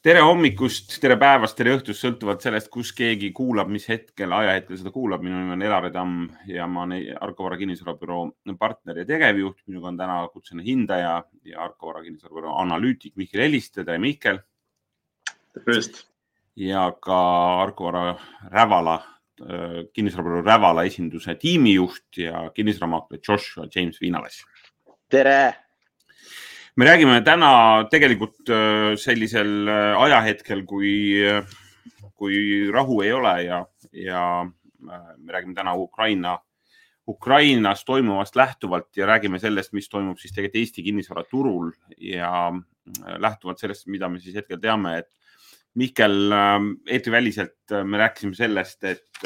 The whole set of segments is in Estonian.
tere hommikust, tere päevast, tere õhtust, sõltuvalt sellest, kus keegi kuulab, mis hetkel, ajahetkel seda kuulab. minu nimi on Elari Tamm ja ma olen Arko Vara kinnisvarabüroo partner ja tegevjuht. minuga on täna kutsuline hindaja ja Arko Vara kinnisvarabüroo analüütik Mihkel Heliste. tere, Mihkel. tervist. ja ka Arko Vara Rävala, kinnisvarabüroo Rävala esinduse tiimijuht ja kinnisvaramaakler Joshua James Viinalas. tere me räägime täna tegelikult äh, sellisel äh, ajahetkel, kui, äh, kui rahu ei ole ja, ja me räägime täna Ukraina, Ukrainas toimuvast lähtuvalt ja räägime sellest, mis toimub siis tegelikult Eesti kinnisvaraturul ja lähtuvalt sellest, mida me siis hetkel teame, et Mihkel, eetriväliselt me rääkisime sellest, et,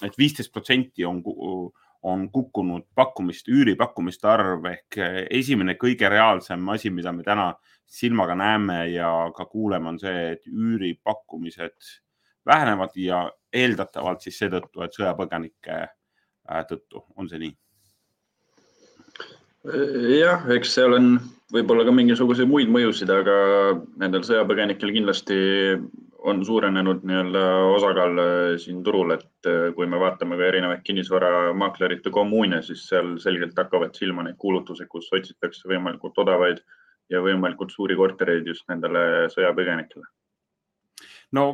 et viisteist protsenti on on kukkunud pakkumiste, üüripakkumiste arv ehk eh, esimene kõige reaalsem asi, mida me täna silmaga näeme ja ka kuuleme, on see, et üüripakkumised vähenevad ja eeldatavalt siis seetõttu, et sõjapõgenike äh, tõttu, on see nii? jah, eks seal on võib-olla ka mingisuguseid muid mõjusid, aga nendel sõjapõgenikel kindlasti on suurenenud nii-öelda osakaal äh, siin turul, et äh, kui me vaatame ka erinevaid kinnisvaramaaklerite kommuune, siis seal selgelt hakkavad silma neid kuulutusi, kus otsitakse võimalikult odavaid ja võimalikult suuri kortereid just nendele sõjapõgenikele no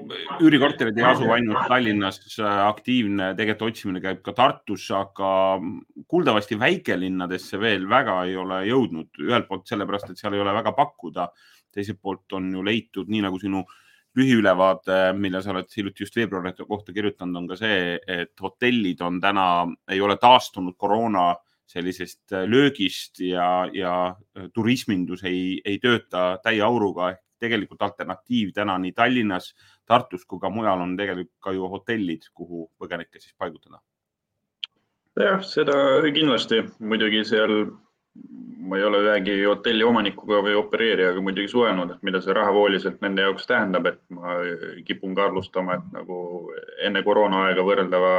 üürikorterid ei asu ainult Tallinnas, äh, aktiivne tegelikult otsimine käib ka Tartus, aga kuuldavasti väikelinnadesse veel väga ei ole jõudnud. ühelt poolt sellepärast, et seal ei ole väga pakkuda, teiselt poolt on ju leitud, nii nagu sinu äh, lühiülevaade, mille sa oled hiljuti just veebruari kohta kirjutanud, on ka see, et hotellid on täna, ei ole taastunud koroona sellisest löögist ja, ja turismindus ei, ei tööta täie auruga ehk tegelikult alternatiiv täna nii Tallinnas, Tartus kui ka mujal on tegelikult ka ju hotellid, kuhu põgenikke siis paigutada. jah, seda kindlasti muidugi seal ma ei ole ühegi hotelli omanikuga või opereerijaga muidugi suhelnud, et mida see rahavooliselt nende jaoks tähendab, et ma kipun ka arvustama, et nagu enne koroonaaega võrreldava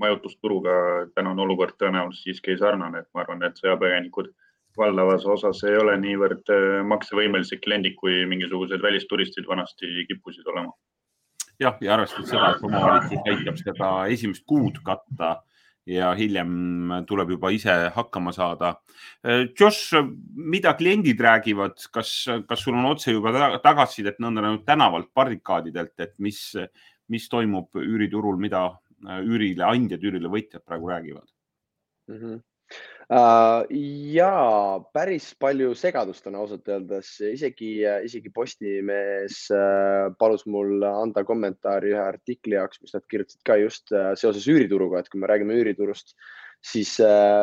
majutusturuga tänane olukord tõenäoliselt siiski ei sarnane, et ma arvan, et sõjapõgenikud valdavas osas ei ole niivõrd äh, maksevõimelised kliendid, kui mingisugused välisturistid vanasti kippusid olema. jah, ja arvestades seda, et omavalitsus aitab seda esimest kuud katta ja hiljem tuleb juba ise hakkama saada. Josh, mida kliendid räägivad, kas, kas sul on otse juba tagasisidet nõndanimetatud tänavalt, barrikaadidelt, et mis, mis toimub üüriturul, mida üürile andjad, üürile võitjad praegu räägivad mm? -hmm ja päris palju segadust on ausalt öeldes, isegi, isegi Postimees äh, palus mul anda kommentaari ühe artikli jaoks, mis nad kirjutasid ka just äh, seoses üürituruga, et kui me räägime üüriturust, siis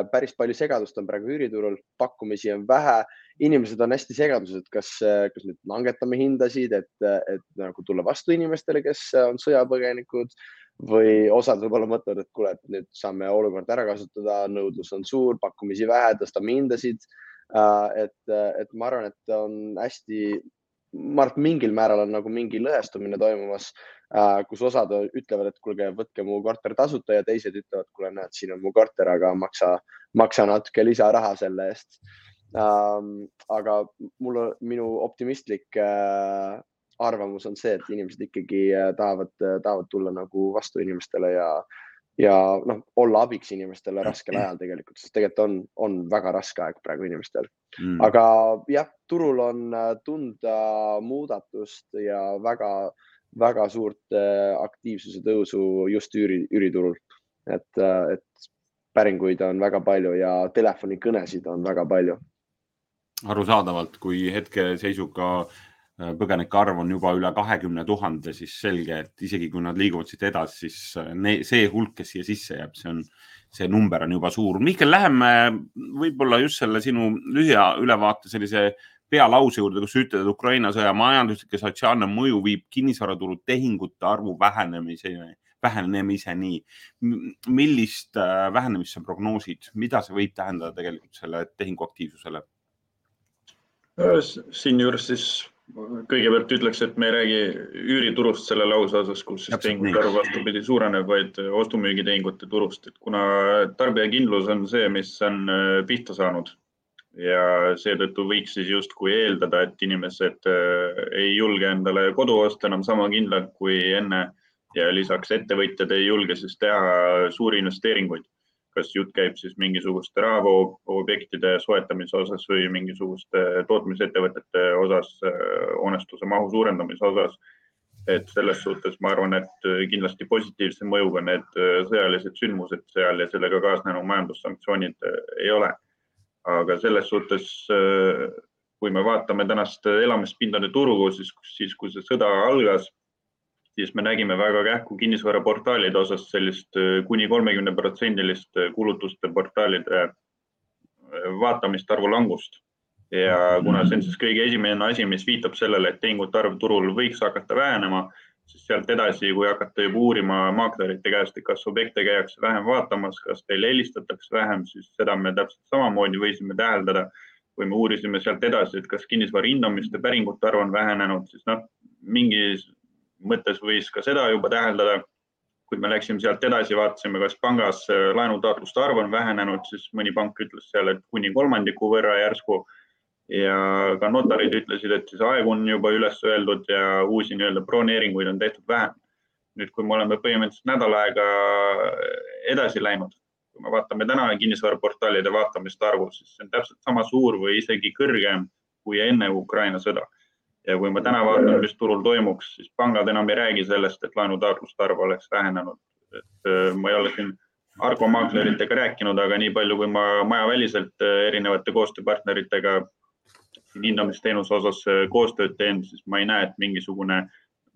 päris palju segadust on praegu üüriturul, pakkumisi on vähe, inimesed on hästi segaduses, et kas, kas nüüd langetame hindasid, et, et nagu tulla vastu inimestele, kes on sõjapõgenikud või osad võib-olla mõtlevad, et kuule, et nüüd saame olukorda ära kasutada, nõudlus on suur, pakkumisi vähe, tõstame hindasid. Äh, et, et ma arvan, et on hästi, ma arvan, et mingil määral on nagu mingi lõhestumine toimumas, äh, kus osad ütlevad, et kuulge, võtke mu korter tasuta ja teised ütlevad, kuule, näed, siin on mu korter, aga maksa, maksa natuke lisaraha selle eest. Ähm, aga mul, minu optimistlik äh, arvamus on see, et inimesed ikkagi äh, tahavad, äh, tahavad tulla nagu vastu inimestele ja, ja noh, olla abiks inimestele raskel ajal tegelikult, sest tegelikult on, on väga raske aeg praegu inimestel mm.. aga jah, turul on äh, tunda muudatust ja väga, väga suurt aktiivsuse tõusu just üüri, üüriturul. et, et päringuid on väga palju ja telefonikõnesid on väga palju. arusaadavalt, kui hetkeseisuga Äh, põgenike arv on juba üle kahekümne tuhande, siis selge, et isegi kui nad liiguvad siit edasi, siis äh, see hulk, kes siia sisse jääb, see on, see number on juba suur. Mihkel, läheme võib-olla just selle sinu lühia ülevaate sellise pealause juurde, kus sa ütled, et Ukraina sõja majanduslik ja sotsiaalne mõju viib kinnisvaraturu tehingute arvu vähenemiseni, vähenemiseni. millist äh, vähenemist sa prognoosid, mida see võib tähendada tegelikult selle tehinguaktiivsusele? siinjuures siis kõigepealt ütleks, et me ei räägi üüriturust selle lause osas, kus siis tehingute arv vastupidi suureneb, vaid ostu-müügitehingute turust, et kuna tarbijakindlus on see, mis on äh, pihta saanud ja seetõttu võiks siis justkui eeldada, et inimesed ei julge endale kodu osta enam sama kindlalt kui enne ja lisaks ettevõtjad ei julge siis teha suuri investeeringuid. Kas jutt käib siis mingisuguste rahavoobjektide soetamise osas või mingisuguste tootmisettevõtete osas, hoonestuse mahu suurendamise osas et selles suhtes ma arvan, et kindlasti positiivse mõjuga need äh, sõjalised sündmused seal ja sellega kaasnenud majandussanktsioonid äh, ei ole. aga selles suhtes, äh, kui me vaatame tänast elamispindade turgu, siis, siis kui see sõda algas, siis me nägime väga kähku kinnisvaraportaalide osas sellist kuni kolmekümne protsendilist kulutuste portaalide vaatamist arvu langust ja kuna see on siis kõige esimene asi, mis viitab sellele, et tehingute arv turul võiks hakata vähenema, siis sealt edasi, kui hakata juba uurima maaklerite käest, et kas objekte käiakse vähem vaatamas, kas teile helistatakse vähem, siis seda me täpselt samamoodi võisime täheldada. kui me uurisime sealt edasi, et kas kinnisvara hindamiste päringute arv on vähenenud, siis noh, mingis mõttes võis ka seda juba täheldada kui me läksime sealt edasi, vaatasime, kas pangas laenutaotluste arv on vähenenud, siis mõni pank ütles seal, et kuni kolmandiku võrra järsku ja ka notarid ütlesid, et siis aeg on juba üles öeldud ja uusi nii-öelda broneeringuid on tehtud vähem. nüüd, kui me oleme põhimõtteliselt nädal aega edasi läinud, kui me vaatame täna kinnisvaraportaalide vaatamiste arvu, siis see on täpselt sama suur või isegi kõrgem kui enne Ukraina sõda. Ja kui ma täna vaatan, mis turul toimuks, siis pangad enam ei räägi sellest, et laenutaotluste arv oleks vähenenud. et äh, ma ei ole siin Argo maakleritega rääkinud, aga nii palju, kui ma majaväliselt äh, erinevate koostööpartneritega siin hindamisteenuse osas äh, koostööd teen, siis ma ei näe, et mingisugune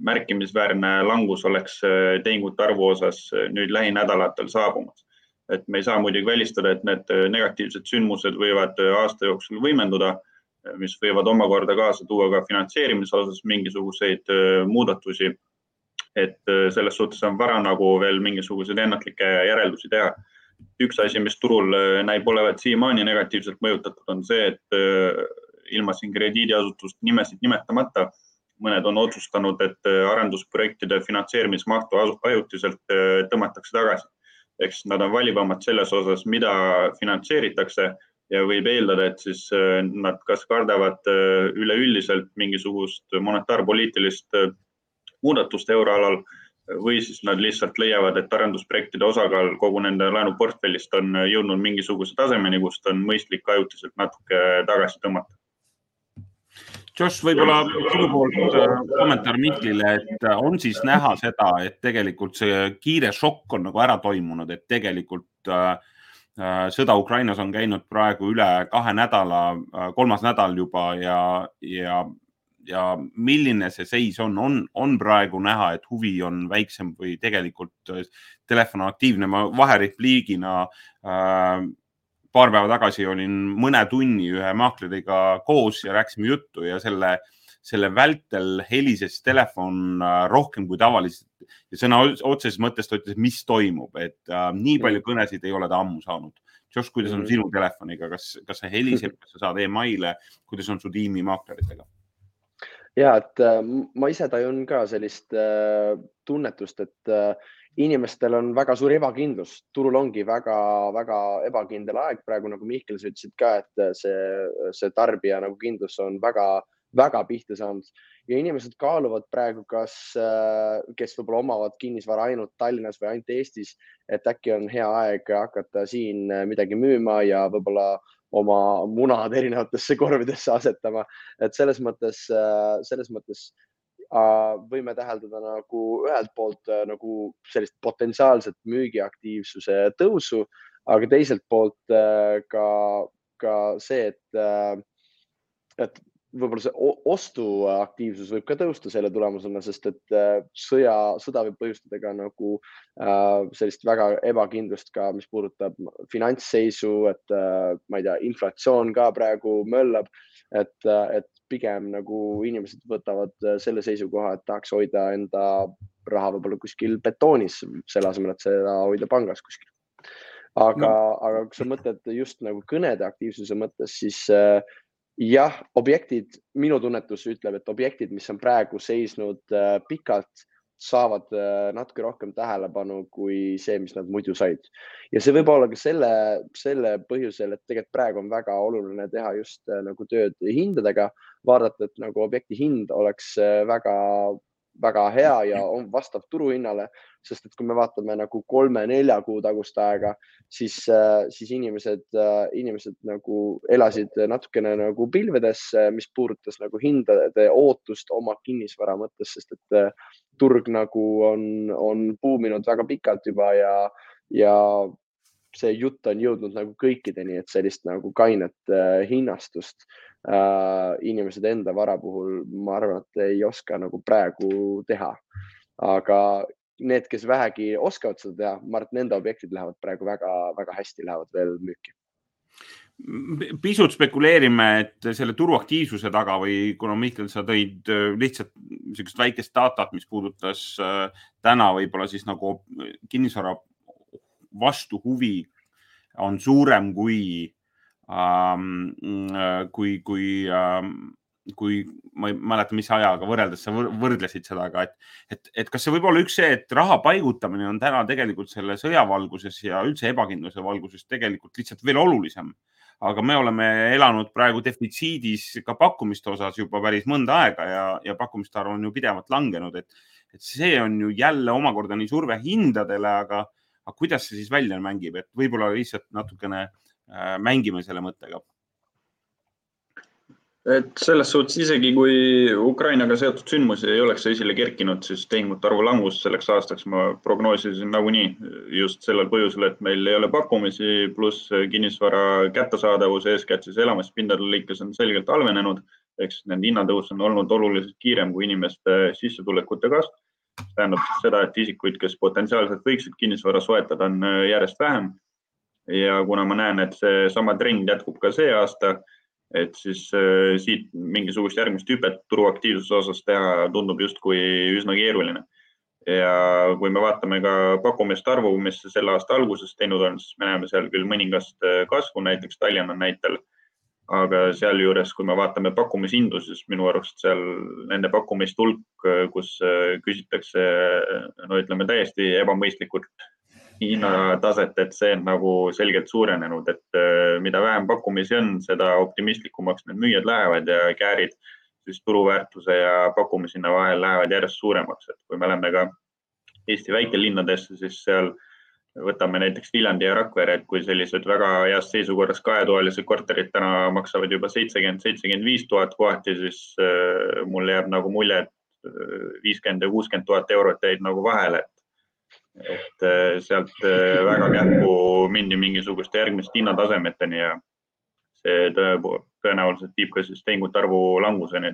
märkimisväärne langus oleks tehingute arvu osas nüüd lähinädalatel saabumas. et me ei saa muidugi välistada, et need negatiivsed sündmused võivad aasta jooksul võimenduda, mis võivad omakorda kaasa tuua ka finantseerimise osas mingisuguseid muudatusi. et selles suhtes on vara nagu veel mingisuguseid ennatlikke järeldusi teha üks asi, mis turul näib olevat siiamaani negatiivselt mõjutatud, on see, et ilma siin krediidiasutust nimesid nimetamata. mõned on otsustanud, et arendusprojektide finantseerimismahtu ajutiselt tõmmatakse tagasi. ehk siis nad on valivamad selles osas, mida finantseeritakse ja võib eeldada, et siis äh, nad kas kardavad üleüldiselt mingisugust monetaarpoliitilist muudatust euroalal või siis nad lihtsalt leiavad, et arendusprojektide osakaal kogu nende laenuportfellist on jõudnud mingisuguse tasemeni, kust on mõistlik ajutiselt natuke tagasi tõmmata. Josh, võib-olla sinu poolt äh, kommentaar Mihklile, et äh, on siis näha seda, et tegelikult see kiire šokk on nagu ära toimunud, et tegelikult äh, sõda Ukrainas on käinud praegu üle kahe nädala, kolmas nädal juba ja, ja, ja milline see seis on, on, on praegu näha, et huvi on väiksem või tegelikult telefon on aktiivne. ma vaherepliigina äh, paar päeva tagasi olin mõne tunni ühe maakleriga koos ja rääkisime juttu ja selle, selle vältel helises telefon äh, rohkem kui tavaliselt ja sõna otseses mõttes ta ütles, mis toimub, et äh, nii palju mm. kõnesid ei ole ta ammu saanud. Josh, kuidas on mm. sinu telefoniga, kas, kas see heliseb, kas sa saad emaile, kuidas on su tiimi maakleritega? ja et äh, ma ise tajun ka sellist äh, tunnetust, et äh, inimestel on väga suur ebakindlus, turul ongi väga-väga ebakindel aeg praegu, nagu Mihkel, sa ütlesid ka, et see, see tarbija nagu kindlus on väga-väga pihta saanud. Ja inimesed kaaluvad praegu, kas, kes võib-olla omavad kinnisvara ainult Tallinnas või ainult Eestis, et äkki on hea aeg hakata siin midagi müüma ja võib-olla oma munad erinevatesse korvidesse asetama, et selles mõttes, selles mõttes võime täheldada nagu ühelt poolt äh, nagu sellist potentsiaalset müügiaktiivsuse tõusu, aga teiselt poolt äh, ka, ka see, et, äh, et võib-olla see ostuaktiivsus võib ka tõusta selle tulemusena, sest et sõja, sõda võib põhjustada ka nagu äh, sellist väga ebakindlust ka, mis puudutab finantsseisu, et äh, ma ei tea, inflatsioon ka praegu möllab, et, et pigem nagu inimesed võtavad äh, selle seisukoha, et tahaks hoida enda raha võib-olla kuskil betoonis, selle asemel, et seda hoida pangas kuskil. aga no., aga kui sa mõtled just nagu kõnede aktiivsuse mõttes, siis äh, jah, objektid, minu tunnetus ütleb, et objektid, mis on praegu seisnud äh, pikalt, saavad äh, natuke rohkem tähelepanu kui see, mis nad muidu said. ja see võib olla ka selle, selle põhjusel, et tegelikult praegu on väga oluline teha just äh, nagu tööd hindadega, vaadata, et nagu objekti hind oleks väga väga hea ja on vastav turuhinnale, sest et kui me vaatame nagu kolme-nelja kuu tagust aega, siis, äh, siis inimesed, äh, inimesed nagu elasid natukene nagu pilvedes, mis puudutas nagu hindade ootust oma kinnisvara mõttes, sest et äh, turg nagu on, on buuminud väga pikalt juba ja, ja see jutt on jõudnud nagu kõikideni, et sellist nagu kainet äh, hinnastust äh, inimesed enda vara puhul, ma arvan, et ei oska nagu praegu teha. aga need, kes vähegi oskavad seda teha, ma arvan, et nende objektid lähevad praegu väga-väga hästi, lähevad veel müüki pisut spekuleerime, et selle turuaktiivsuse taga või kuna Mihkel, sa tõid äh, lihtsalt niisugust väikest datat, mis puudutas äh, täna võib-olla siis nagu kinnisvara vastu huvi on suurem kui ähm,, kui, kui ähm, kui ma ei mäleta, mis ajaga võrreldes sa võrdlesid seda, aga et, et, et kas see võib olla üks see, et raha paigutamine on täna tegelikult selle sõja valguses ja üldse ebakindluse valguses tegelikult lihtsalt veel olulisem. aga me oleme elanud praegu defitsiidis ka pakkumiste osas juba päris mõnda aega ja, ja pakkumiste arv on ju pidevalt langenud, et, et see on ju jälle omakorda nii surve hindadele, aga, aga kuidas see siis välja mängib, et võib-olla lihtsalt natukene äh, mängime selle mõttega et selles suhtes isegi kui Ukrainaga seotud sündmusi ei oleks esile kerkinud, siis tehingute arvu langus selleks aastaks ma prognoosisin nagunii just sellel põhjusel, et meil ei ole pakkumisi, pluss kinnisvara kättesaadavus, eeskätt siis elamispindade lõikes on selgelt halvenenud. ehk siis nende hinnatõus on olnud oluliselt kiirem kui inimeste sissetulekute kasv. See tähendab seda, et isikuid, kes potentsiaalselt võiksid kinnisvara soetada, on järjest vähem. ja kuna ma näen, et seesama trend jätkub ka see aasta et siis äh, siit mingisugust järgmist hüpet turuaktiivsuse osas teha tundub justkui üsna keeruline. ja kui me vaatame ka pakkumiste arvu, mis selle aasta alguses teinud on, siis me näeme seal küll mõningast äh, kasvu, näiteks Tallinna näitel. Aga sealjuures, kui me vaatame pakkumishindu, siis minu arust seal nende pakkumiste hulk, äh, kus äh, küsitakse no ütleme täiesti ebamõistlikult hinnataset, et see on nagu selgelt suurenenud, et äh, mida vähem pakkumisi on, seda optimistlikumaks need müüjad lähevad ja käärid siis turuväärtuse ja pakkumishinna vahel lähevad järjest suuremaks, et kui me läheme ka Eesti väikelinnadesse, siis seal võtame näiteks Viljandi ja Rakvere, et kui sellised väga heas seisukorras kahetoalised korterid täna maksavad juba seitsekümmend, seitsekümmend viis tuhat kohati, siis äh, mulle jääb nagu mulje, et äh, viiskümmend ja kuuskümmend tuhat eurot jäid nagu vahele, et et äh, sealt väga kähku mindi mingisuguste järgmiste hinnatasemeteni ja see tõenäoliselt viib ka siis tehingute arvu languseni,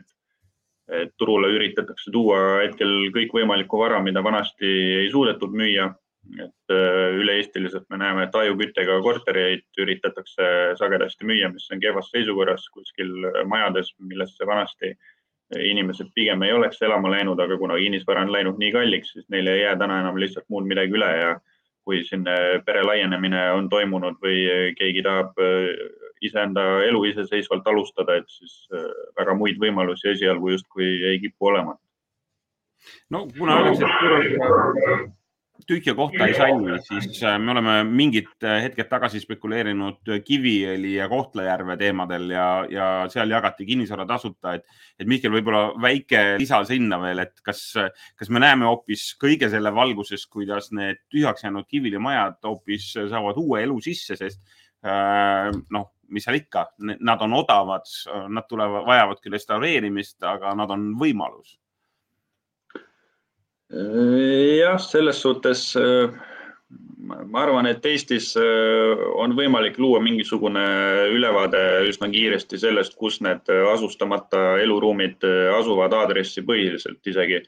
et turule üritatakse tuua hetkel kõikvõimalikku vara, mida vanasti ei suudetud müüa. Et äh, üle-eestiliselt me näeme, et ajuküttega kortereid üritatakse sagedasti müüa, mis on kehvas seisukorras kuskil majades, millesse vanasti inimesed pigem ei oleks elama läinud, aga kuna kinnisvara on läinud nii kalliks, siis neil ei jää täna enam lihtsalt muud midagi üle ja kui siin pere laienemine on toimunud või keegi tahab äh, iseenda elu iseseisvalt alustada, et siis äh, väga muid võimalusi esialgu justkui ei kipu olema. no kuna öeldakse, et tühja kohta ei salli, siis äh, me oleme mingid äh, hetked tagasi spekuleerinud Kiviõli ja Kohtla-Järve teemadel ja, ja seal jagati kinnisvara tasuta, et, et Mihkel, võib-olla väike lisa sinna veel, et kas, kas me näeme hoopis kõige selle valguses, kuidas need tühjaks jäänud Kiviõli majad hoopis saavad uue elu sisse, sest äh, noh, mis seal ikka, nad on odavad, nad tulevad, vajavad küll restaureerimist, aga nad on võimalus jah, selles suhtes äh, ma arvan, et Eestis äh, on võimalik luua mingisugune ülevaade üsna kiiresti sellest, kus need asustamata eluruumid äh, asuvad aadressipõhiliselt isegi.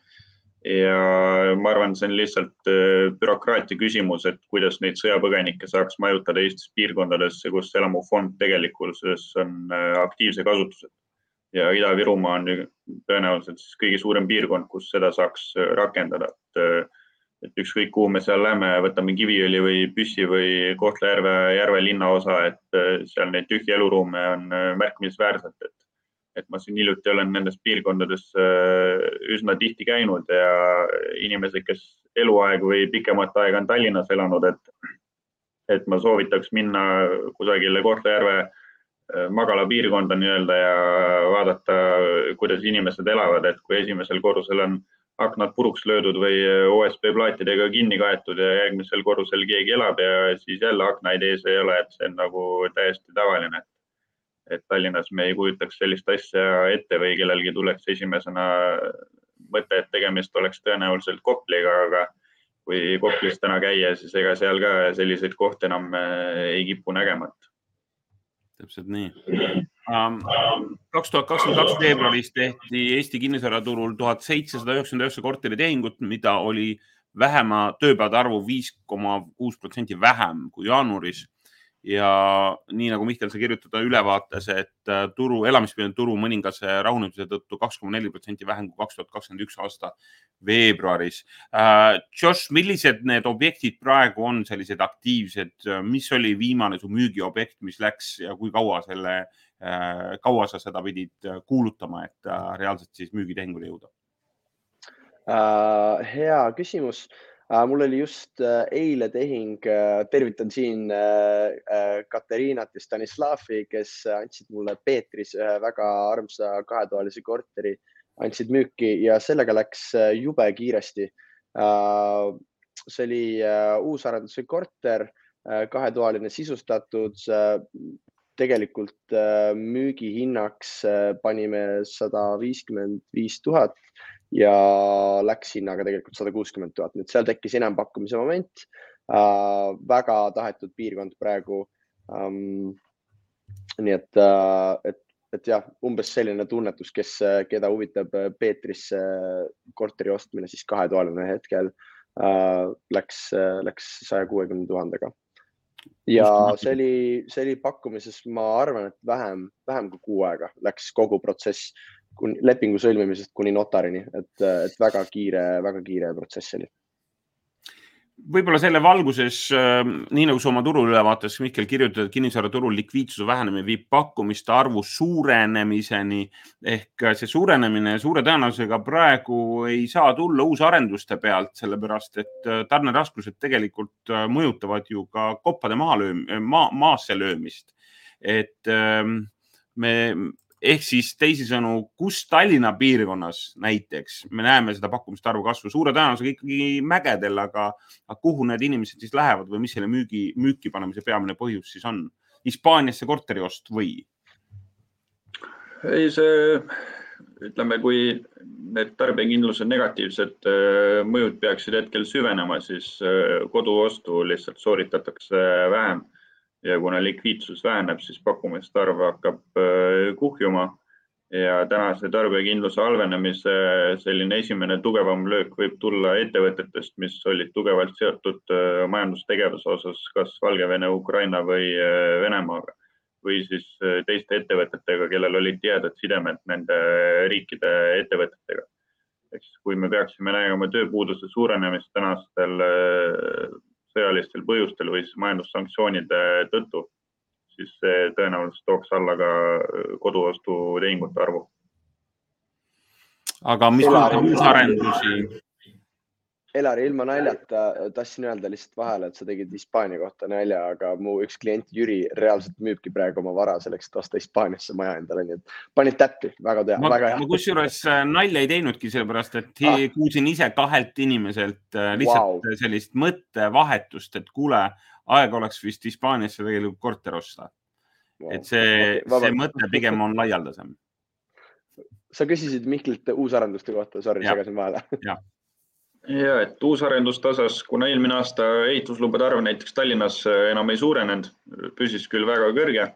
ja ma arvan, see on lihtsalt bürokraatia küsimus, et kuidas neid sõjapõgenikke saaks majutada Eestis piirkondadesse, kus elamufond tegelikkuses on aktiivse kasutusega ja Ida-Virumaa on tõenäoliselt siis kõige suurem piirkond, kus seda saaks äh, rakendada, et äh, et ükskõik, kuhu me seal lähme, võtame Kiviõli või Püssi või Kohtla-Järve, Järve linnaosa, et äh, seal neid tühje eluruume on märkimisväärselt, et et ma siin hiljuti olen nendes piirkondades üsna tihti käinud ja inimesed, kes eluaeg või pikemat aega on Tallinnas elanud, et, et ma soovitaks minna kusagile Kohtla-Järve äh, magalapiirkonda nii-öelda ja vaadata, kuidas inimesed elavad, et kui esimesel korrusel on aknad puruks löödud või OSB plaatidega kinni kaetud ja järgmisel korrusel keegi elab ja siis jälle aknaid ees ei ole, et see on nagu täiesti tavaline et Tallinnas me ei kujutaks sellist asja ette või kellelgi tuleks esimesena mõte, et tegemist oleks tõenäoliselt Kopliga, aga kui Koplis täna käia, siis ega seal ka selliseid kohti enam eh, ei kipu nägema. Täpselt nii. kaks tuhat kakskümmend kaks veebruaris tehti Eesti kinnisvaraturul tuhat seitsesada üheksakümmend üheksa korteritehingut, mida oli vähema tööpäevade arvu viis koma kuus protsenti vähem kui jaanuaris ja nii nagu Mihkel, sa kirjutada ülevaates, et äh, turu, elamispiirkonna turu mõningase rahunemise tõttu kaks koma neli protsenti vähem kui kaks tuhat kakskümmend üks aasta veebruaris. Äh, Josh, millised need objektid praegu on sellised aktiivsed, mis oli viimane su müügiobjekt, mis läks ja kui kaua selle, äh, kaua sa seda pidid kuulutama, et reaalselt siis müügitehingule jõuda? hea küsimus mul oli just äh, eile tehing, äh, tervitan siin Katariinat ja Stanislavi, kes andsid mulle Peetris ühe väga armsa kahetoalise korteri, andsid müüki ja sellega läks jube kiiresti. see oli uusarenduse korter, kahetoaline sisustatud. tegelikult müügihinnaks panime sada viiskümmend viis tuhat ja läks hinnaga tegelikult sada kuuskümmend tuhat, et seal tekkis enampakkumise moment äh,. väga tahetud piirkond praegu ähm,. nii et äh,, et, et jah, umbes selline tunnetus, kes, keda huvitab Peetrisse korteri ostmine, siis kahetoaline hetkel äh, läks, läks saja kuuekümne tuhandega ja see oli, see oli pakkumises, ma arvan, et vähem, vähem kui kuu aega läks kogu protsess kuni lepingu sõlmimisest kuni notarini, et, et väga kiire, väga kiire protsess oli võib-olla selle valguses, ähm, nii nagu sa oma turuülevaates, Mihkel, kirjutad, kinnisvaraturul likviidsuse vähenemine viib pakkumiste arvu suurenemiseni ehk see suurenemine suure tõenäosusega praegu ei saa tulla uusarenduste pealt, sellepärast et äh, tarneraskused tegelikult äh, mõjutavad ju ka koppade maha lööm-, maa, maasse löömist. et ähm, me, ehk siis teisisõnu, kus Tallinna piirkonnas näiteks me näeme seda pakkumiste arvu kasvu suure tõenäosusega ikkagi mägedel, aga, kuhu need inimesed siis lähevad või mis selle müügi, müüki panemise peamine põhjus siis on? Hispaaniasse korteriost või? ei, see ütleme, kui need tarbijakindluse negatiivsed äh, mõjud peaksid hetkel süvenema, siis äh, koduostu lihtsalt sooritatakse vähem ja kuna likviidsus väheneb, siis pakkumiste arv hakkab äh, kuhjuma ja tänase tarbijakindluse halvenemise selline esimene tugevam löök võib tulla ettevõtetest, mis olid tugevalt seotud äh, majandustegevuse osas, kas Valgevene, Ukraina või äh, Venemaaga või siis teiste ettevõtetega, kellel olid tihedad sidemed nende riikide ettevõtetega. eks kui me peaksime nägema tööpuuduse suurenemist tänastel sõjalistel põhjustel või siis majandussanktsioonide tõttu, siis see tõenäoliselt tooks alla ka koduostutehingute arvu. aga mis puudutab uusarendusi, Elari, ilma naljata tahtsin öelda lihtsalt vahele, et sa tegid Hispaania kohta nalja, aga mu üks klient Jüri reaalselt müübki praegu oma vara selleks, et osta Hispaaniasse maja endale, nii et panid täppi, väga hea, väga hea. ma kusjuures äh, nalja ei teinudki, sellepärast et ah. kuulsin ise kahelt inimeselt äh, lihtsalt wow. sellist mõttevahetust, et kuule, aeg oleks vist Hispaaniasse tegelikult korter osta wow.. et see okay,, see mõte pigem on laialdasem. sa küsisid Mihklilt uusarenduste kohta, sorry, segasin vahele. jah ja et uusarenduste osas, kuna eelmine aasta ehituslubade arv näiteks Tallinnas äh, enam ei suurenenud, püsis küll väga kõrge,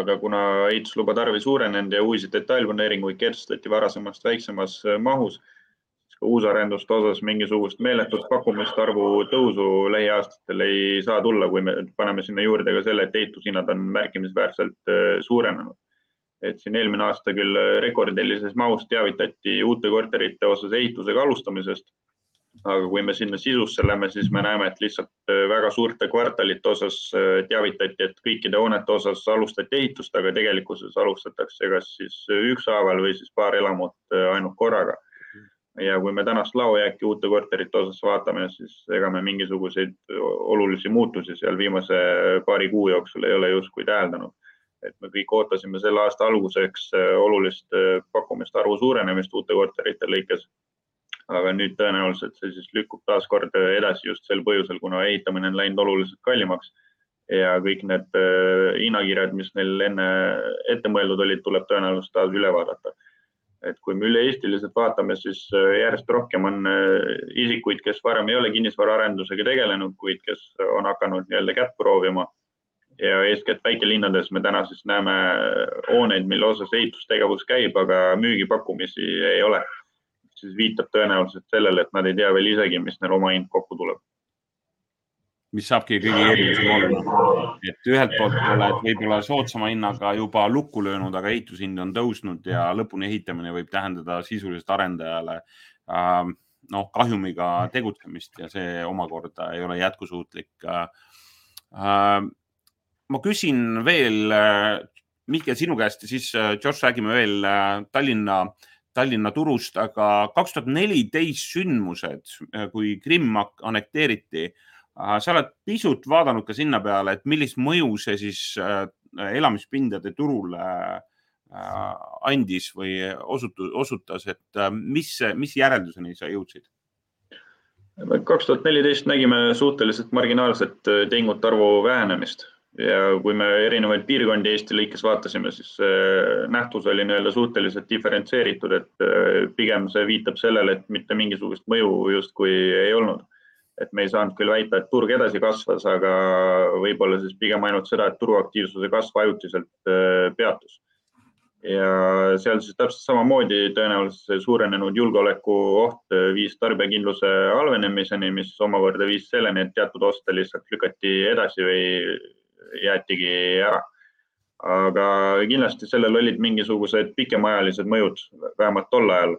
aga kuna ehituslubade arv ei suurenenud ja uusi detailplaneeringuid kehtestati varasemast väiksemas äh, mahus, siis ka uusarenduste osas mingisugust meeletut pakkumiste arvu tõusu lähiaastatel ei saa tulla, kui me paneme sinna juurde ka selle, et ehitushinnad on märkimisväärselt äh, suurenenud. Et siin eelmine aasta küll rekordilises mahus teavitati uute korterite osas ehitusega alustamisest aga kui me sinna sisusse lähme, siis me näeme, et lihtsalt äh, väga suurte kvartalite osas äh, teavitati, et kõikide hoonete osas alustati ehitust, aga tegelikkuses alustatakse kas siis ükshaaval või siis paar elamut äh, ainult korraga. ja kui me tänast laojääki uute korterite osas vaatame, siis ega me mingisuguseid olulisi muutusi seal viimase paari kuu jooksul ei ole justkui täheldanud. et me kõik ootasime selle aasta alguseks olulist pakkumiste arvu suurenemist uute korterite lõikes aga nüüd tõenäoliselt see siis lükkub taaskord edasi just sel põhjusel, kuna ehitamine on läinud oluliselt kallimaks ja kõik need äh, hinnakirjad, mis neil enne ette mõeldud olid, tuleb tõenäoliselt taas üle vaadata. et kui me üle-eestiliselt vaatame, siis äh, järjest rohkem on äh, isikuid, kes varem ei ole kinnisvaraarendusega tegelenud, kuid kes on hakanud nii-öelda kätt proovima. ja eeskätt väikelinnades me täna siis näeme hooneid, mille osas ehitustegevus käib, aga müügipakkumisi ei ole siis viitab tõenäoliselt sellele, et nad ei tea veel isegi, mis neil omahind kokku tuleb. mis saabki kõige erilisem olla, et ühelt poolt oled võib-olla soodsama hinnaga juba lukku löönud, aga ehitushind on tõusnud ja lõpuni ehitamine võib tähendada sisuliselt arendajale äh, noh, kahjumiga tegutsemist ja see omakorda ei ole jätkusuutlik äh,. Ma küsin veel, äh, Mihkel, sinu käest ja siis äh, Josh, räägime veel äh, Tallinna Tallinna turust, aga kaks tuhat neliteist sündmused, äh, kui Krimm annekteeriti, äh, sa oled pisut vaadanud ka sinna peale, et millist mõju see siis äh, elamispindade turule andis või osutus, osutas, et mis, mis järelduseni sa jõudsid? kaks tuhat neliteist nägime suhteliselt marginaalset tehingute arvu vähenemist ja kui me erinevaid piirkondi Eesti lõikes vaatasime, siis nähtus oli nii-öelda suhteliselt diferentseeritud, et äh, pigem see viitab sellele, et mitte mingisugust mõju justkui ei olnud. et me ei saanud küll väita, et turg edasi kasvas, aga võib-olla siis pigem ainult seda, et turuaktiivsuse kasv ajutiselt äh, peatus. ja seal siis täpselt samamoodi tõenäoliselt see suurenenud julgeolekuoht viis tarbijakindluse halvenemiseni, mis omakorda viis selleni, et teatud oste lihtsalt lükati edasi või jäetigi ära. aga kindlasti sellel olid mingisugused pikemaajalised mõjud, vähemalt tol ajal.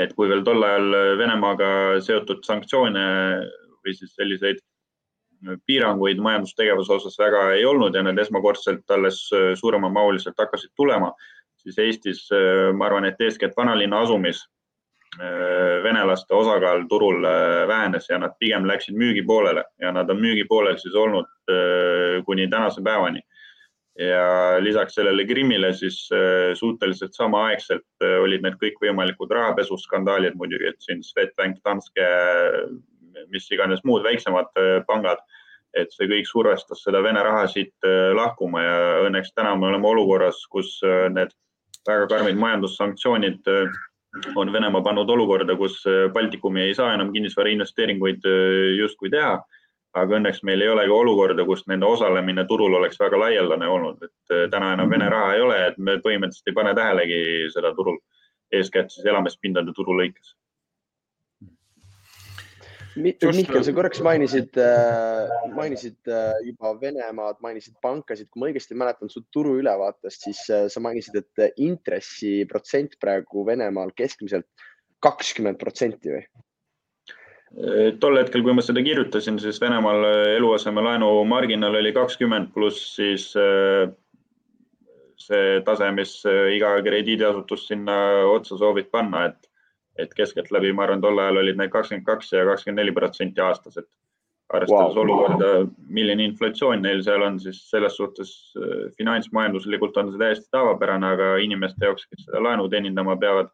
et kui veel tol ajal Venemaaga seotud sanktsioone või siis selliseid piiranguid majandustegevuse osas väga ei olnud ja need esmakordselt alles suuremamahuliselt hakkasid tulema, siis Eestis ma arvan, et eeskätt vanalinna asumis venelaste osakaal turul vähenes ja nad pigem läksid müügipoolele ja nad on müügipoolel siis olnud kuni tänase päevani. ja lisaks sellele Krimmile siis suhteliselt samaaegselt olid need kõikvõimalikud rahapesuskandaalid muidugi, et siin Swedbank, Danske, mis iganes muud väiksemad pangad, et see kõik survestas seda Vene raha siit lahkuma ja õnneks täna me oleme olukorras, kus need väga karmid majandussanktsioonid on Venemaa pannud olukorda, kus Baltikumi ei saa enam kinnisvarainvesteeringuid justkui teha aga õnneks meil ei ole ka olukorda, kus nende osalemine turul oleks väga laialdane olnud, et äh, täna enam Vene raha ei ole, et me põhimõtteliselt ei pane tähelegi seda turul, eeskätt siis elamispindade turu lõikes. Mihkel, sa korraks mainisid, äh, mainisid äh, juba Venemaad, mainisid pankasid, kui ma õigesti mäletan su turuülevaatest, siis sa mainisid, et intressiprotsent praegu Venemaal keskmiselt kakskümmend protsenti või? tol hetkel, kui ma seda kirjutasin, siis Venemaal eluasemelaenu marginaal oli kakskümmend pluss siis äh, see tase, mis äh, iga krediidiasutus sinna otsa soovib panna, et, et keskeltläbi, ma arvan, tol ajal olid need kakskümmend kaks ja kakskümmend neli protsenti aastas, et arvestades wow. olukorda, milline inflatsioon neil seal on, siis selles suhtes äh, finantsmajanduslikult on see täiesti tavapärane, aga inimeste jaoks, kes seda laenu teenindama peavad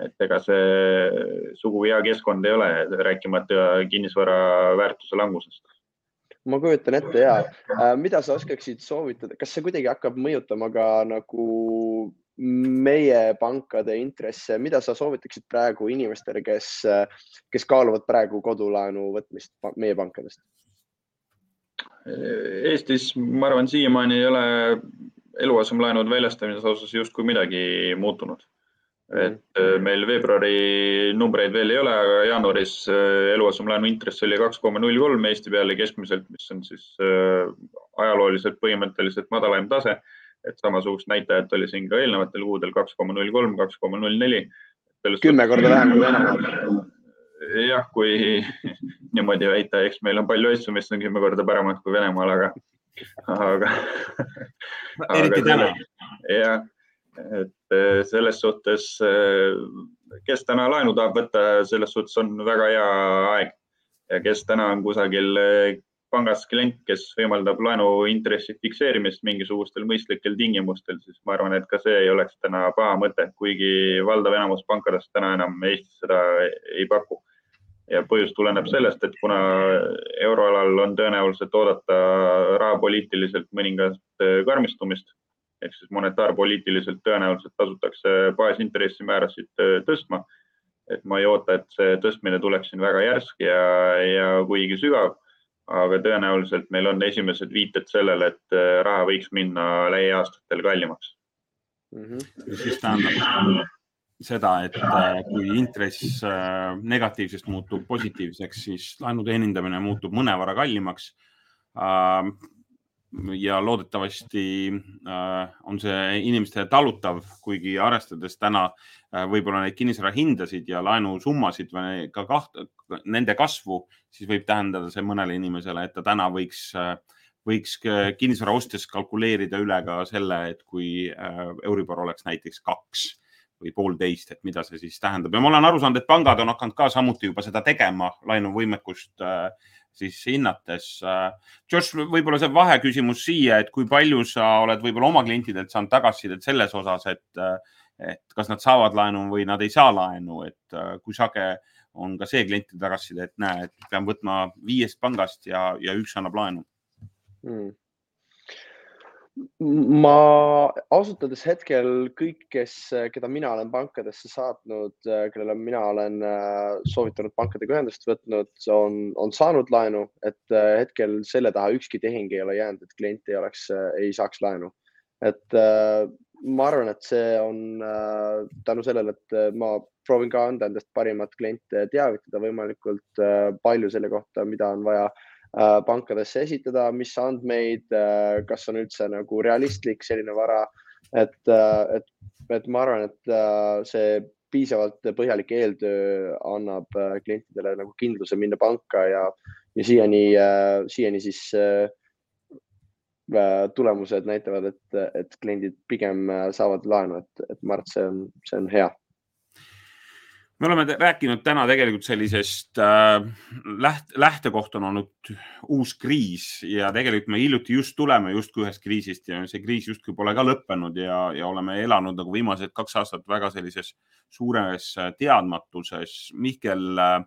et ega see sugugi hea keskkond ei ole, rääkimata kinnisvara väärtuse langusest. ma kujutan ette ja äh, mida sa oskaksid soovitada, kas see kuidagi hakkab mõjutama ka nagu meie pankade intresse, mida sa soovitaksid praegu inimestele, kes, kes kaaluvad praegu kodulaenu võtmist meie pankadest? Eestis, ma arvan, siiamaani ei ole eluasemelaenude väljastamise osas justkui midagi muutunud et äh, meil veebruari numbreid veel ei ole, aga jaanuaris äh, eluasemelaenu intress oli kaks koma null kolm Eesti peale keskmiselt, mis on siis äh, ajalooliselt põhimõtteliselt madalaim tase. Et samasugust näitajat oli siin ka eelnevatel kuudel kaks koma null kolm, kaks koma null neli. kümme korda vähem kui Venemaal. jah, kui niimoodi väita, eks meil on palju asju, mis on kümme korda paremad kui Venemaal, aga, aga. eriti täna. jah, et selles suhtes, kes täna laenu tahab võtta, selles suhtes on väga hea aeg ja kes täna on kusagil pangas klient, kes võimaldab laenuintressi fikseerimist mingisugustel mõistlikel tingimustel, siis ma arvan, et ka see ei oleks täna paha mõte, kuigi valdav enamus pankadest täna enam Eestis seda ei paku. ja põhjus tuleneb sellest, et kuna euroalal on tõenäoliselt oodata rahapoliitiliselt mõningast karmistumist ehk siis monetaarpoliitiliselt tõenäoliselt tasutakse baasintressimäärasid tõstma. et ma ei oota, et see tõstmine tuleks siin väga järsk ja, ja kuigi sügav aga tõenäoliselt meil on esimesed viited sellele, et äh, raha võiks minna lähiaastatel kallimaks mm. -hmm. siis tähendab seda, et äh, kui intress äh, negatiivsest muutub positiivseks, siis laenu teenindamine muutub mõnevõrra kallimaks ja loodetavasti äh, on see inimestele talutav, kuigi arvestades täna äh, võib-olla neid kinnisvara hindasid ja laenusummasid või ka kaht, nende kasvu, siis võib tähendada see mõnele inimesele, et ta täna võiks, äh, võiks kinnisvara ostes kalkuleerida üle ka selle, et kui Euribor oleks näiteks kaks või poolteist, et mida see siis tähendab. Ja ma olen aru saanud, et pangad on hakanud ka samuti juba seda tegema, laenuvõimekust äh, siis hinnates. Josh, võib-olla see vaheküsimus siia, et kui palju sa oled võib-olla oma klientidelt saanud tagasisidet selles osas, et, et kas nad saavad laenu või nad ei saa laenu, et kui sage on ka see klientide tagasiside, et näe, et pean võtma viiest pangast ja, ja üks annab laenu hmm ma ausalt öeldes hetkel kõik, kes, keda mina olen pankadesse saatnud, kellele mina olen äh, soovitanud pankadega ühendust võtnud, on, on saanud laenu, et äh, hetkel selle taha ükski tehing ei ole jäänud, et klient ei oleks, äh, ei saaks laenu. et ma arvan, et see on tänu sellele, et ma proovin ka anda endast parimat kliente teavitada võimalikult palju selle kohta, mida on vaja pankadesse esitada, mis andmeid, äh, kas on üldse nagu realistlik selline vara. et, äh, et, et ma arvan, et see piisavalt põhjalik eeltöö annab klientidele nagu kindluse minna panka ja, ja siiani, siiani siis tulemused näitavad, et, et kliendid pigem saavad laenu, et, et ma arvan, et see on, see on hea me oleme rääkinud täna tegelikult sellisest äh, läht-, lähtekoht on olnud uus kriis ja tegelikult me hiljuti just tuleme justkui ühest kriisist ja see kriis justkui pole ka lõppenud ja, ja oleme elanud nagu viimased kaks aastat väga sellises suures äh, teadmatuses. Mihkel äh,,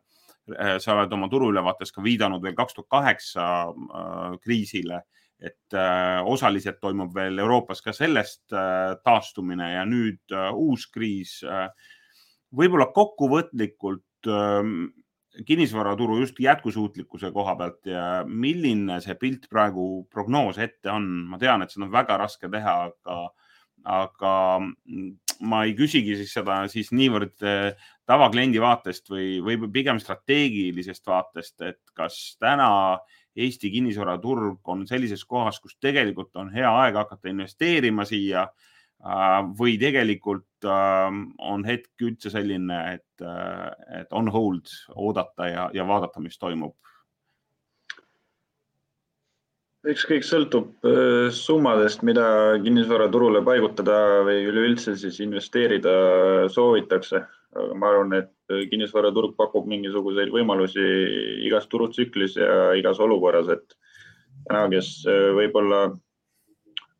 sa oled oma turuülevaates ka viidanud veel kaks tuhat kaheksa äh, kriisile, et äh, osaliselt toimub veel Euroopas ka sellest äh, taastumine ja nüüd äh, uus kriis äh, võib-olla kokkuvõtlikult ähm, kinnisvaraturu just jätkusuutlikkuse koha pealt ja milline see pilt praegu prognoos ette on? ma tean, et seda on väga raske teha, aga, aga ma ei küsigi siis seda siis niivõrd äh, tavakliendi vaatest või, või pigem strateegilisest vaatest, et kas täna Eesti kinnisvaraturg on sellises kohas, kus tegelikult on hea aeg hakata investeerima siia Äh, või tegelikult ähm, on hetk üldse selline, et, äh, et on hold, oodata ja, ja vaadata, mis toimub? eks kõik sõltub äh, summadest, mida kinnisvaraturule paigutada või üleüldse siis investeerida soovitakse. aga ma arvan, et kinnisvaraturg pakub mingisuguseid võimalusi igas turutsüklis ja igas olukorras, et täna, kes võib-olla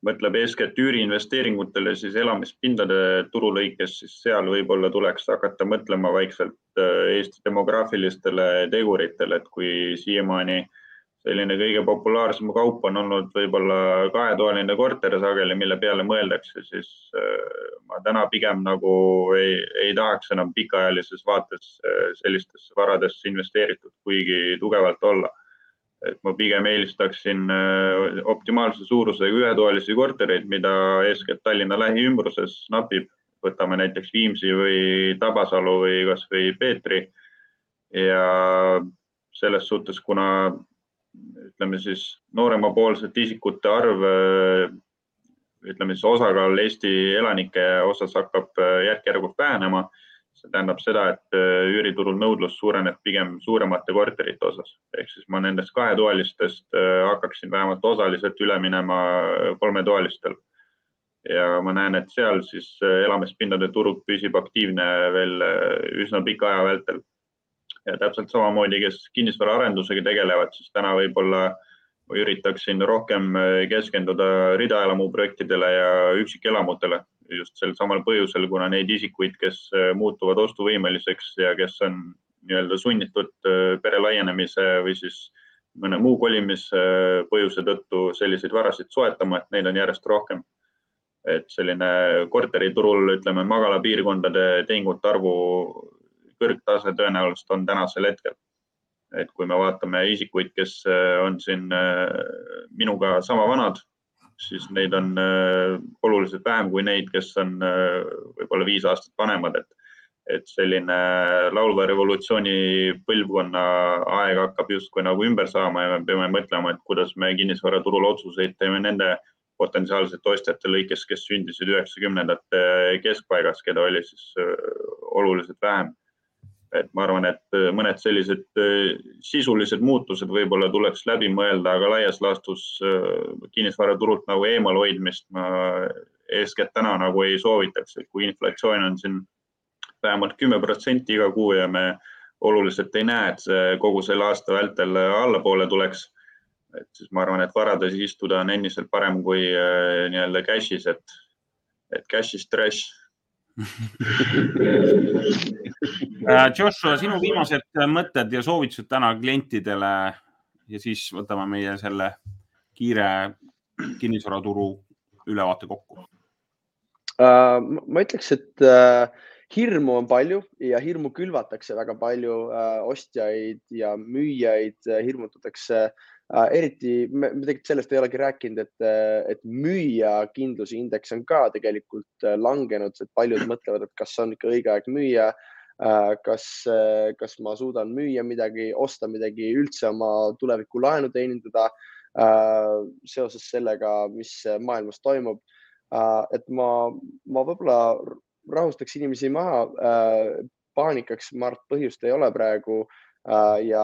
mõtleb eeskätt üüriinvesteeringutele, siis elamispindade turu lõikes, siis seal võib-olla tuleks hakata mõtlema vaikselt äh, Eesti demograafilistele teguritele, et kui siiamaani selline kõige populaarsem kaup on olnud võib-olla kahetoaline korter sageli, mille peale mõeldakse, siis äh, ma täna pigem nagu ei, ei tahaks enam pikaajalises vaates äh, sellistesse varadesse investeeritud kuigi tugevalt olla et ma pigem eelistaksin äh, optimaalse suurusega ühetoalisi kortereid, mida eeskätt Tallinna lähiümbruses napib. võtame näiteks Viimsi või Tabasalu või kasvõi Peetri. ja selles suhtes, kuna ütleme siis nooremapoolsete isikute arv, äh, ütleme siis osakaal Eesti elanike osas hakkab äh, järk-järgult vähenema, see tähendab seda, et äh, üüriturul nõudlus suureneb pigem suuremate korterite osas, ehk siis ma nendest kahetoalistest äh, hakkaksin vähemalt osaliselt üle minema äh, kolmetoalistel. ja ma näen, et seal siis elamispindade turg püsib aktiivne veel üsna pika aja vältel. ja täpselt samamoodi, kes kinnisvaraarendusega tegelevad, siis täna võib-olla üritaksin rohkem keskenduda ridaelamu projektidele ja üksikelamutele just sel samal põhjusel, kuna neid isikuid, kes äh, muutuvad ostuvõimeliseks ja kes on nii-öelda sunnitud äh, pere laienemise või siis mõne muu kolimise äh, põhjuse tõttu selliseid varasid soetama, et neid on järjest rohkem. et selline korteriturul, ütleme, magalapiirkondade tehingute arvu kõrgtase tõenäoliselt on tänasel hetkel. et kui me vaatame isikuid, kes on siin minuga sama vanad siis neid on äh, oluliselt vähem kui neid, kes on äh, võib-olla viis aastat vanemad, et, et selline laulva revolutsiooni põlvkonna aeg hakkab justkui nagu ümber saama ja me peame mõtlema, et kuidas me kinnisvaraturul otsuseid teeme nende potentsiaalsete ostjate lõikes, kes sündisid üheksakümnendate keskpaigas, keda oli siis äh, oluliselt vähem et ma arvan, et äh, mõned sellised äh, sisulised muutused võib-olla tuleks läbi mõelda, aga laias laastus äh, kinnisvaraturult nagu eemalhoidmist ma eeskätt täna nagu ei soovitaks, et kui inflatsioon on siin vähemalt kümme protsenti iga kuu ja me oluliselt ei näe, et see kogu selle aasta vältel allapoole tuleks. et siis ma arvan, et varades istuda on endiselt parem kui nii-öelda cash'is, et, et cash is trash Joshua, sinu viimased mõtted ja soovitused täna klientidele ja siis võtame meie selle kiire kinnisvaraturu ülevaate kokku uh,. ma ütleks, et uh, hirmu on palju ja hirmu külvatakse väga palju uh,. ostjaid ja müüjaid hirmutatakse uh, Äh, eriti me, me tegelikult sellest ei olegi rääkinud, et, äh, et müüja kindluse indeks on ka tegelikult äh, langenud, et paljud mõtlevad, et kas on ikka õige aeg müüa. Kas, kas ma suudan müüa midagi, osta midagi, üldse oma tuleviku laenu teenindada seoses sellega, mis maailmas toimub. et ma, ma võib-olla rahustaks inimesi maha. paanikaks, ma arvan, põhjust ei ole praegu ja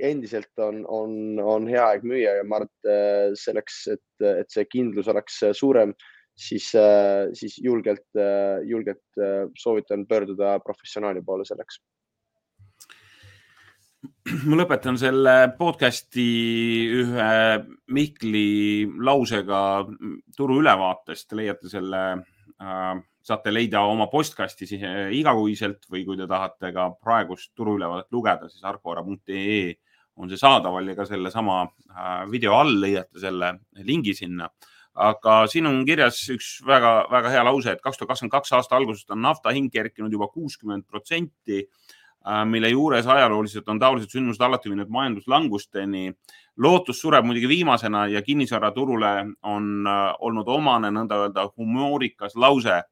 endiselt on, on, on hea aeg müüa ja ma arvan, et äh, selleks, et, et see kindlus oleks suurem, siis, äh, siis julgelt, äh, julgelt soovitan pöörduda professionaali poole selleks ma lõpetan selle podcast'i ühe Mihkli lausega turu ülevaatest. Te leiate selle äh, saate leida oma postkasti siis igakuiselt või kui te tahate ka praegust turuülevaadet lugeda, siis argvara.ee on see saadaval ja ka sellesama äh, video all leiate selle lingi sinna. Aga siin on kirjas üks väga-väga hea lause, et kaks tuhat kakskümmend kaks aasta algusest on nafta hind kerkinud juba kuuskümmend protsenti Äh, mille juures ajalooliselt on taolised sündmused alati viinud majanduslangusteni. lootus sureb muidugi viimasena ja kinnisvaraturule on äh, olnud omane nõnda öelda humoorikas lause.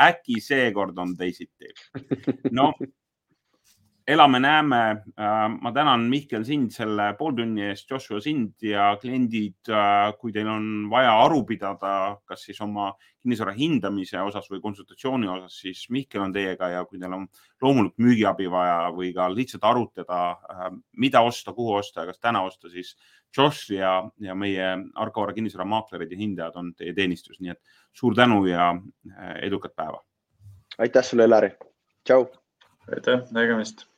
äkki seekord on teisiti? no elame-näeme. Äh, ma tänan, Mihkel, sind selle pooltunni eest, Joshua sind ja kliendid. Äh, kui teil on vaja aru pidada, kas siis oma kinnisvara hindamise osas või konsultatsiooni osas, siis Mihkel on teiega ja kui teil on loomulikult müügiabi vaja või ka lihtsalt arutada, äh, mida osta, kuhu osta ja kas täna osta, siis Josh ja, ja meie Argo Vara kinnisvaramaaklerid ja hindajad on teie teenistus, nii et suur tänu ja edukat päeva. aitäh sulle, Elari. tšau. aitäh, nägemist